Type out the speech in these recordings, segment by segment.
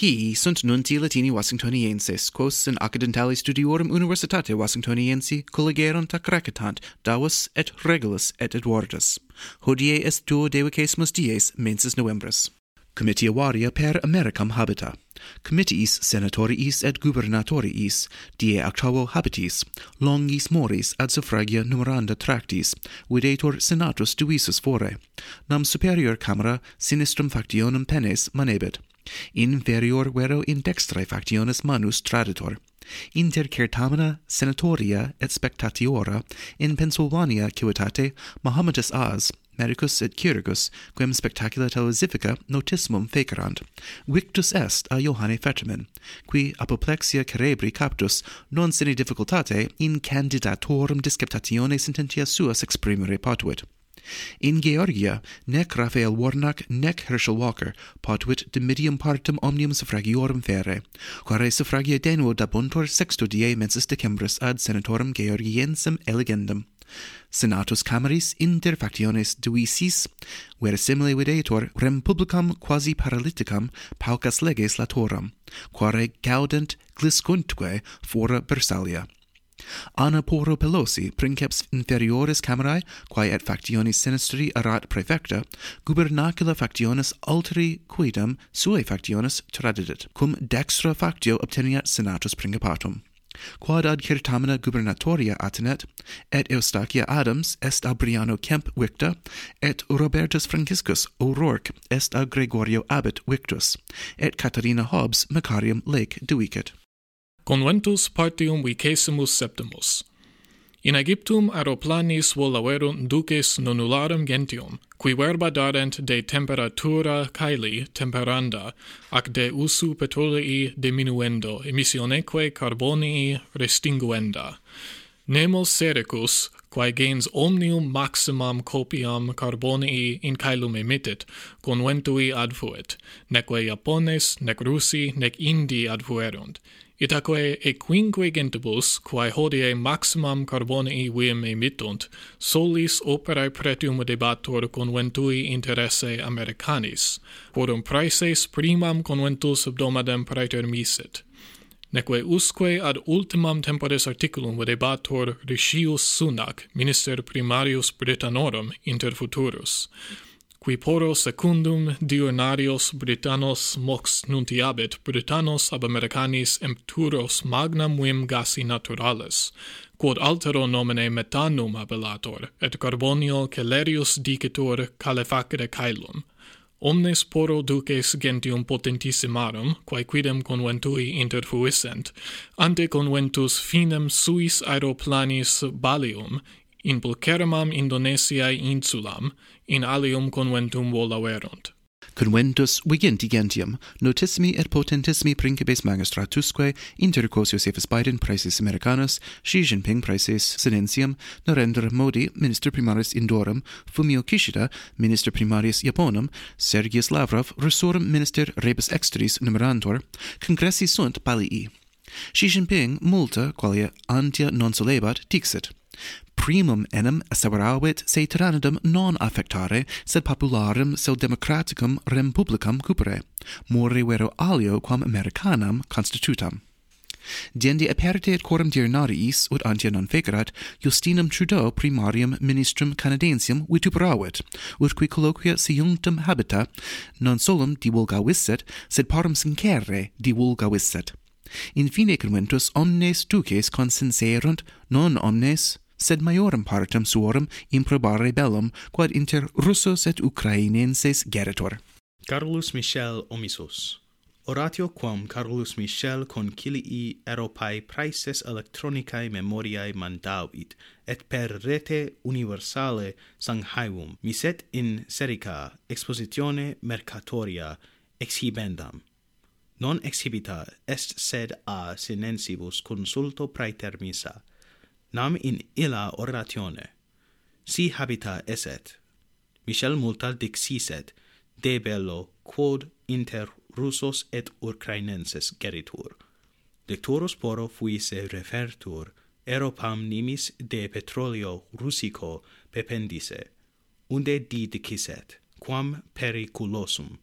Hi sunt nunti Latini Washingtonienses, quos in accidentali studiorum Universitate Washingtoniensi collegerunt ac recitant, davus et regulus et Edwardus. Hodie est duo devicesimus dies mensis novembris. Comitia varia per Americam habita. Comitiis senatoriis et gubernatoriis, die octavo habitis, longis moris ad suffragia numeranda tractis, videtur senatus duisus fore. Nam superior camera sinistrum factionem penes manebit, inferior vero in dextrae factiones manus traditor. Inter certamina senatoria et spectatiora in Pennsylvania civitate Mohamedus as medicus et chirurgus quem spectacula televisifica notissimum fecerant victus est a Johanne Fetterman qui apoplexia cerebri captus non sine difficultate in candidatorum disceptatione sententia suas exprimere potuit. In Georgia, nec Raphael Warnock, nec Herschel Walker, potuit dimidium partem omnium suffragiorum fere, quare suffragia denuo dabuntur sexto die mensis decembris ad senatorum Georgiensem elegendum. Senatus Cameris inter factiones duisis, verisimile videtur rem publicam quasi paralyticam paucas leges latorum, quare gaudent gliscuntque fora Versalia. Anna Porro Pelosi, princeps inferiores camerae, quae et factionis sinistri erat praefecta, gubernacula factionis alteri quidem suae factionis tradidit, cum dextra factio obteniat senatus principatum. Quod ad certamina gubernatoria attenet, et Eustacia Adams est a Briano Kemp victa, et Robertus Franciscus O'Rourke est a Gregorio Abbott victus, et Caterina Hobbes Macarium Lake duicet conventus partium vicesimus septimus. In Aegyptum aeroplanis volaverunt duces nonularum gentium, qui verba darent de temperatura caeli temperanda, ac de usu petrolei diminuendo, emissioneque carbonii restinguenda. Nemo sericus, quae gens omnium maximam copiam carbonii in caelum emittit, conventui adfuit, neque Japones, nec Russi, nec Indi adfuerunt, Itaque equinque gentibus, quae hodie maximam carbonii vim emittunt, solis operae pretium debator conventui interesse Americanis, quorum praeses primam conventus subdomadem praeter misit. Neque usque ad ultimam temporis articulum debator Rishius Sunak, minister primarius Britannorum inter futurus qui poro secundum diurnarios Britannos mox nuntiabit Britannos ab Americanis empturos magnam vim gasi naturalis, quod altero nomine metanum appellator, et carbonio celerius dicitur calefacere caelum. Omnes poro duces gentium potentissimarum, quae quidem conventui interfuissent, ante conventus finem suis aeroplanis balium, in pulchermam Indonesiae insulam, in alium conventum volaverunt. Conventus vigenti gentium, notissimi et potentissimi principes magistratusque, inter quos Josephus Biden praeses Americanus, Xi Jinping praeses Sinensium, Narendra Modi, minister primarius Indorum, Fumio Kishida, minister primarius Japonum, Sergius Lavrov, resorum minister rebus exteris numerantor, congressi sunt palii. Xi Jinping multa qualia antia non solebat dixit primum enim asseveravit se tyrannidum non affectare, sed popularem sed democraticum rem publicam cupere, more vero alio quam Americanam constitutam. Dendi aperte et quorum diurnariis, ut antia non fecerat, Justinum Trudeau primarium ministrum Canadensium vituperavit, ut qui colloquia siunctum habita, non solum divulgavisset, sed parum sincere divulgavisset. In fine conventus omnes duces consenserunt, non omnes sed maiorem partem suorum improbare bellum, quod inter Russos et Ukrainenses geritor. Carolus Michel omissus. Oratio quam Carolus Michel concilii Europae praeses electronicae memoriae mandavit, et per rete universale Sanghaevum, miset in serica expositione mercatoria exhibendam. Non exhibita est sed a sinensibus consulto praeter misa, nam in illa oratione. Si habita eset. Michel multa dixiset, de bello, quod inter Russos et Ukrainenses geritur. Dictorus poro fuisse refertur, eropam nimis de petrolio russico pependisse unde didiciset, quam periculosum,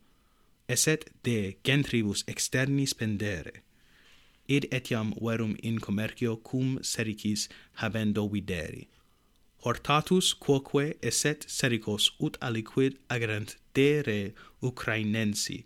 eset de gentribus externis pendere, id etiam verum in commercio cum sericis habendo videri hortatus quoque esset sericos ut aliquid agrant dere Ukrainensi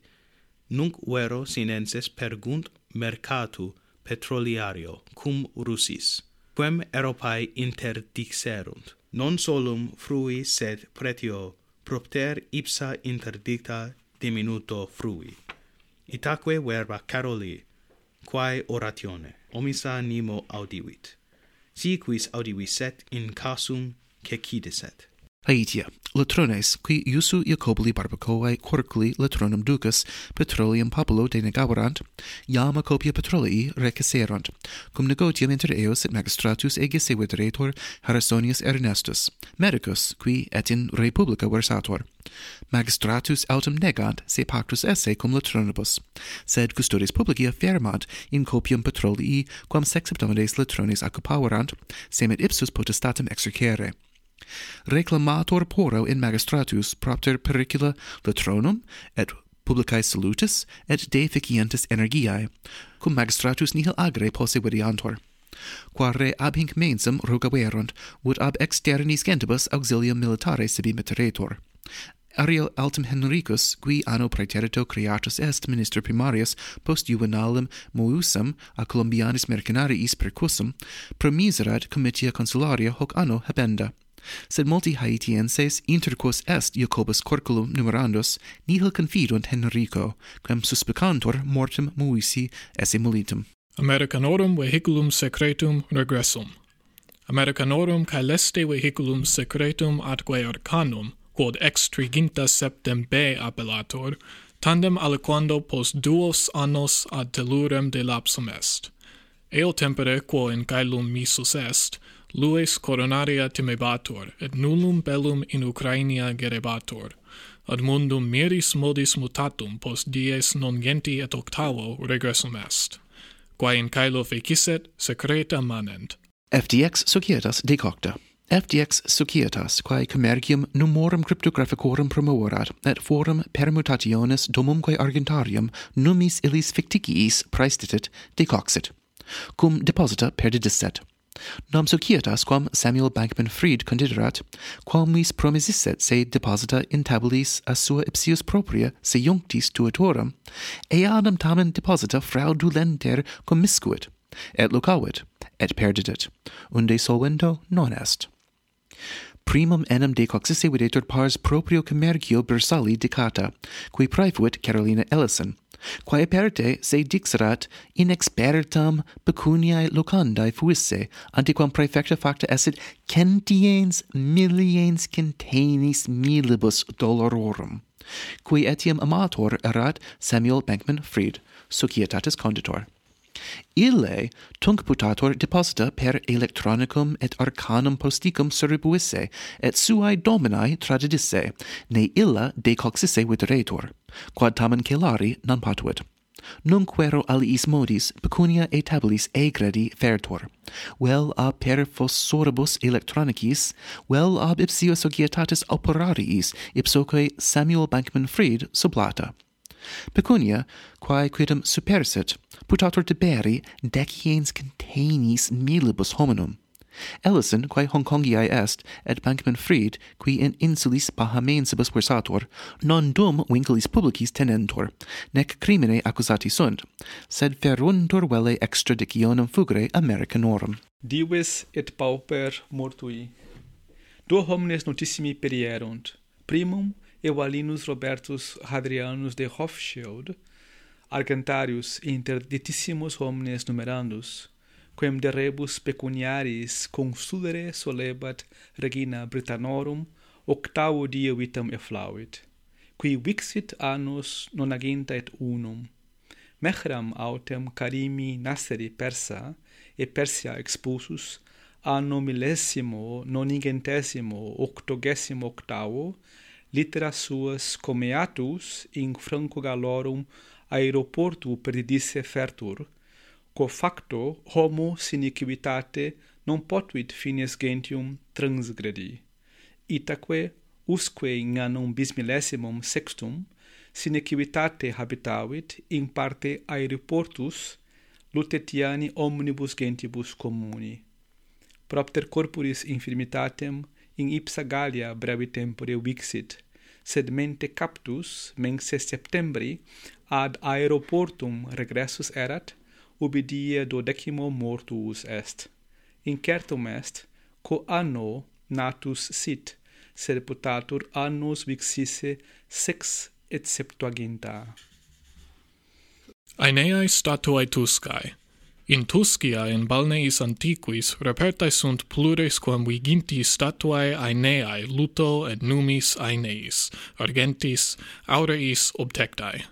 nunc vero sinenses pergunt mercatu petroliario cum Russis quem Europae interdixerunt. Non solum frui sed pretio propter ipsa interdicta diminuto frui. Itaque verba Caroli quae oratione omissa nimo audivit si quis audivisset in casum cecidiset Aitia latrones, qui iusu Iacoboli barbacoae querculi latronum ducas petroleum populo denegabarant, iam a copia petrolii receserant, cum negotium inter eos et magistratus ege sevideretur harrisonius Ernestus, medicus, qui et in republica versator. Magistratus autem negant se pactus esse cum latronibus, sed custodes publici affirmant in copium petrolii quam sex latrones occupaverant, semet ipsus potestatem exercere reclamator poro in magistratus propter pericula latronum et publicae salutis et deficientis energiae cum magistratus nihil agre possibiliantur qua re ab hinc mensum rogaverunt ut ab externis gentibus auxilium militare sibi meteretur Ariel altum Henricus, qui anno praeterito creatus est minister primarius post juvenalem mousam a Columbianis mercenariis percussum, promiserat comitia consularia hoc anno habenda. Sed multi Haitienses interquos est Jacobus corculum numerandus, nihil confidunt Henrico, quem suspicantur mortem muisi esse mulitum. Americanorum vehiculum secretum regressum. Americanorum caeleste vehiculum secretum atque arcanum, quod extriginta septem B appellator, tandem aliquando post duos annos ad telurem delapsum est. Eo tempore quo in caelum misus est, lues coronaria temebatur, et nullum bellum in Ucrania gerebatur. Ad mundum miris modis mutatum post dies non genti et octavo regressum est. Quae in caelo fecisset, secreta manent. FTX societas decocta. FTX societas quae commercium numorum cryptographicorum promoverat et forum permutationes domumque argentarium numis illis ficticiis praestitit decoxit cum deposita perdidisset Nam societas quam Samuel Bankman-Fried considerat, quam mis promisisset se deposita in tabulis a sua ipsius propria se junctis tuatorum, eadam tamen deposita fraudulenter commiscuit, et lucavit, et perdidit, unde solvento non est. Primum enem de coxisse videtur pars proprio commercio bursali dicata, qui praefuit Carolina Ellison, quae perte se dixerat inexpertam pecuniae locandae fuisse, antiquam praefecta facta esset centiens milliens centenis milibus dolororum, qui etiam amator erat Samuel Bankman Fried, societatis conditor. Ille tunc putator deposita per electronicum et arcanum posticum cerebuisse, et suae dominae tradidisse, ne illa decoxisse videretur, quad tamen celari non patuit. Nunc vero aliis modis pecunia et tabulis egredi fertur, vel a per fossoribus electronicis, vel ab ipsio societatis operariis ipsoque Samuel Bankman-Fried sublata. Pecunia, quae quidem supersit, putatur deberi deciens containis milibus hominum. Ellison, quae Hongkongiae est, et Bankman Fried, qui in insulis Bahamensibus versator, non dum vinculis publicis tenentur, nec crimine accusati sunt, sed feruntur velle extradicionem fugere Americanorum. Divis et pauper mortui. Duo homines notissimi perierunt, primum Eualinus Robertus Hadrianus de Hofschild, argentarius inter ditissimus homines numerandus, quem de rebus pecuniaris consulere solebat regina Britannorum octavo die vitam efflavit, qui vixit annos nonaginta et unum. Mehram autem carimi nasceri persa, e persia expulsus, anno millesimo nonigentesimo octogesimo octavo, litera suas comeatus in franco galorum aeroportu perdidisse fertur, quo facto homo sine civitate non potuit fines gentium transgredi. Itaque, usque in annum bismillesimum sextum, sine civitate habitavit in parte aeroportus lutetiani omnibus gentibus communi. Propter corporis infirmitatem in ipsa Gallia brevi tempore vixit, sed mente captus mense septembri ad aeroportum regressus erat, ubi die dodecimo mortuus est. Incertum est, quo anno natus sit, sed potatur annos vixisse sex et septuaginta. Aeneae statuae Tuscae In Tuscia in balneis antiquis repertae sunt plures quam viginti statuae Aeneae luto et numis Aeneis, argentis, aureis obtectae.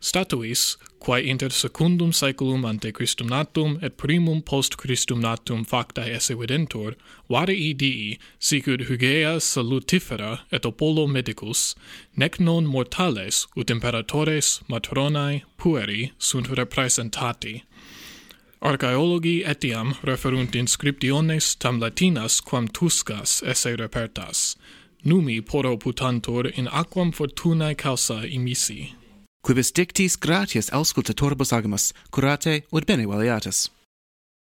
Statuis, quae inter secundum saeculum ante Christum natum et primum post Christum natum factae esse videntur, varii dii, sicud hugea salutifera et Apollo medicus, nec non mortales ut imperatores, matronae, pueri sunt representati. Archaeologi etiam referunt inscriptiones tam latinas quam tuscas esse repertas. Numi poro putantur in aquam fortunae causa imisi. Quibus dictis gratias auscultatorbus agimus, curate ut bene valiatus.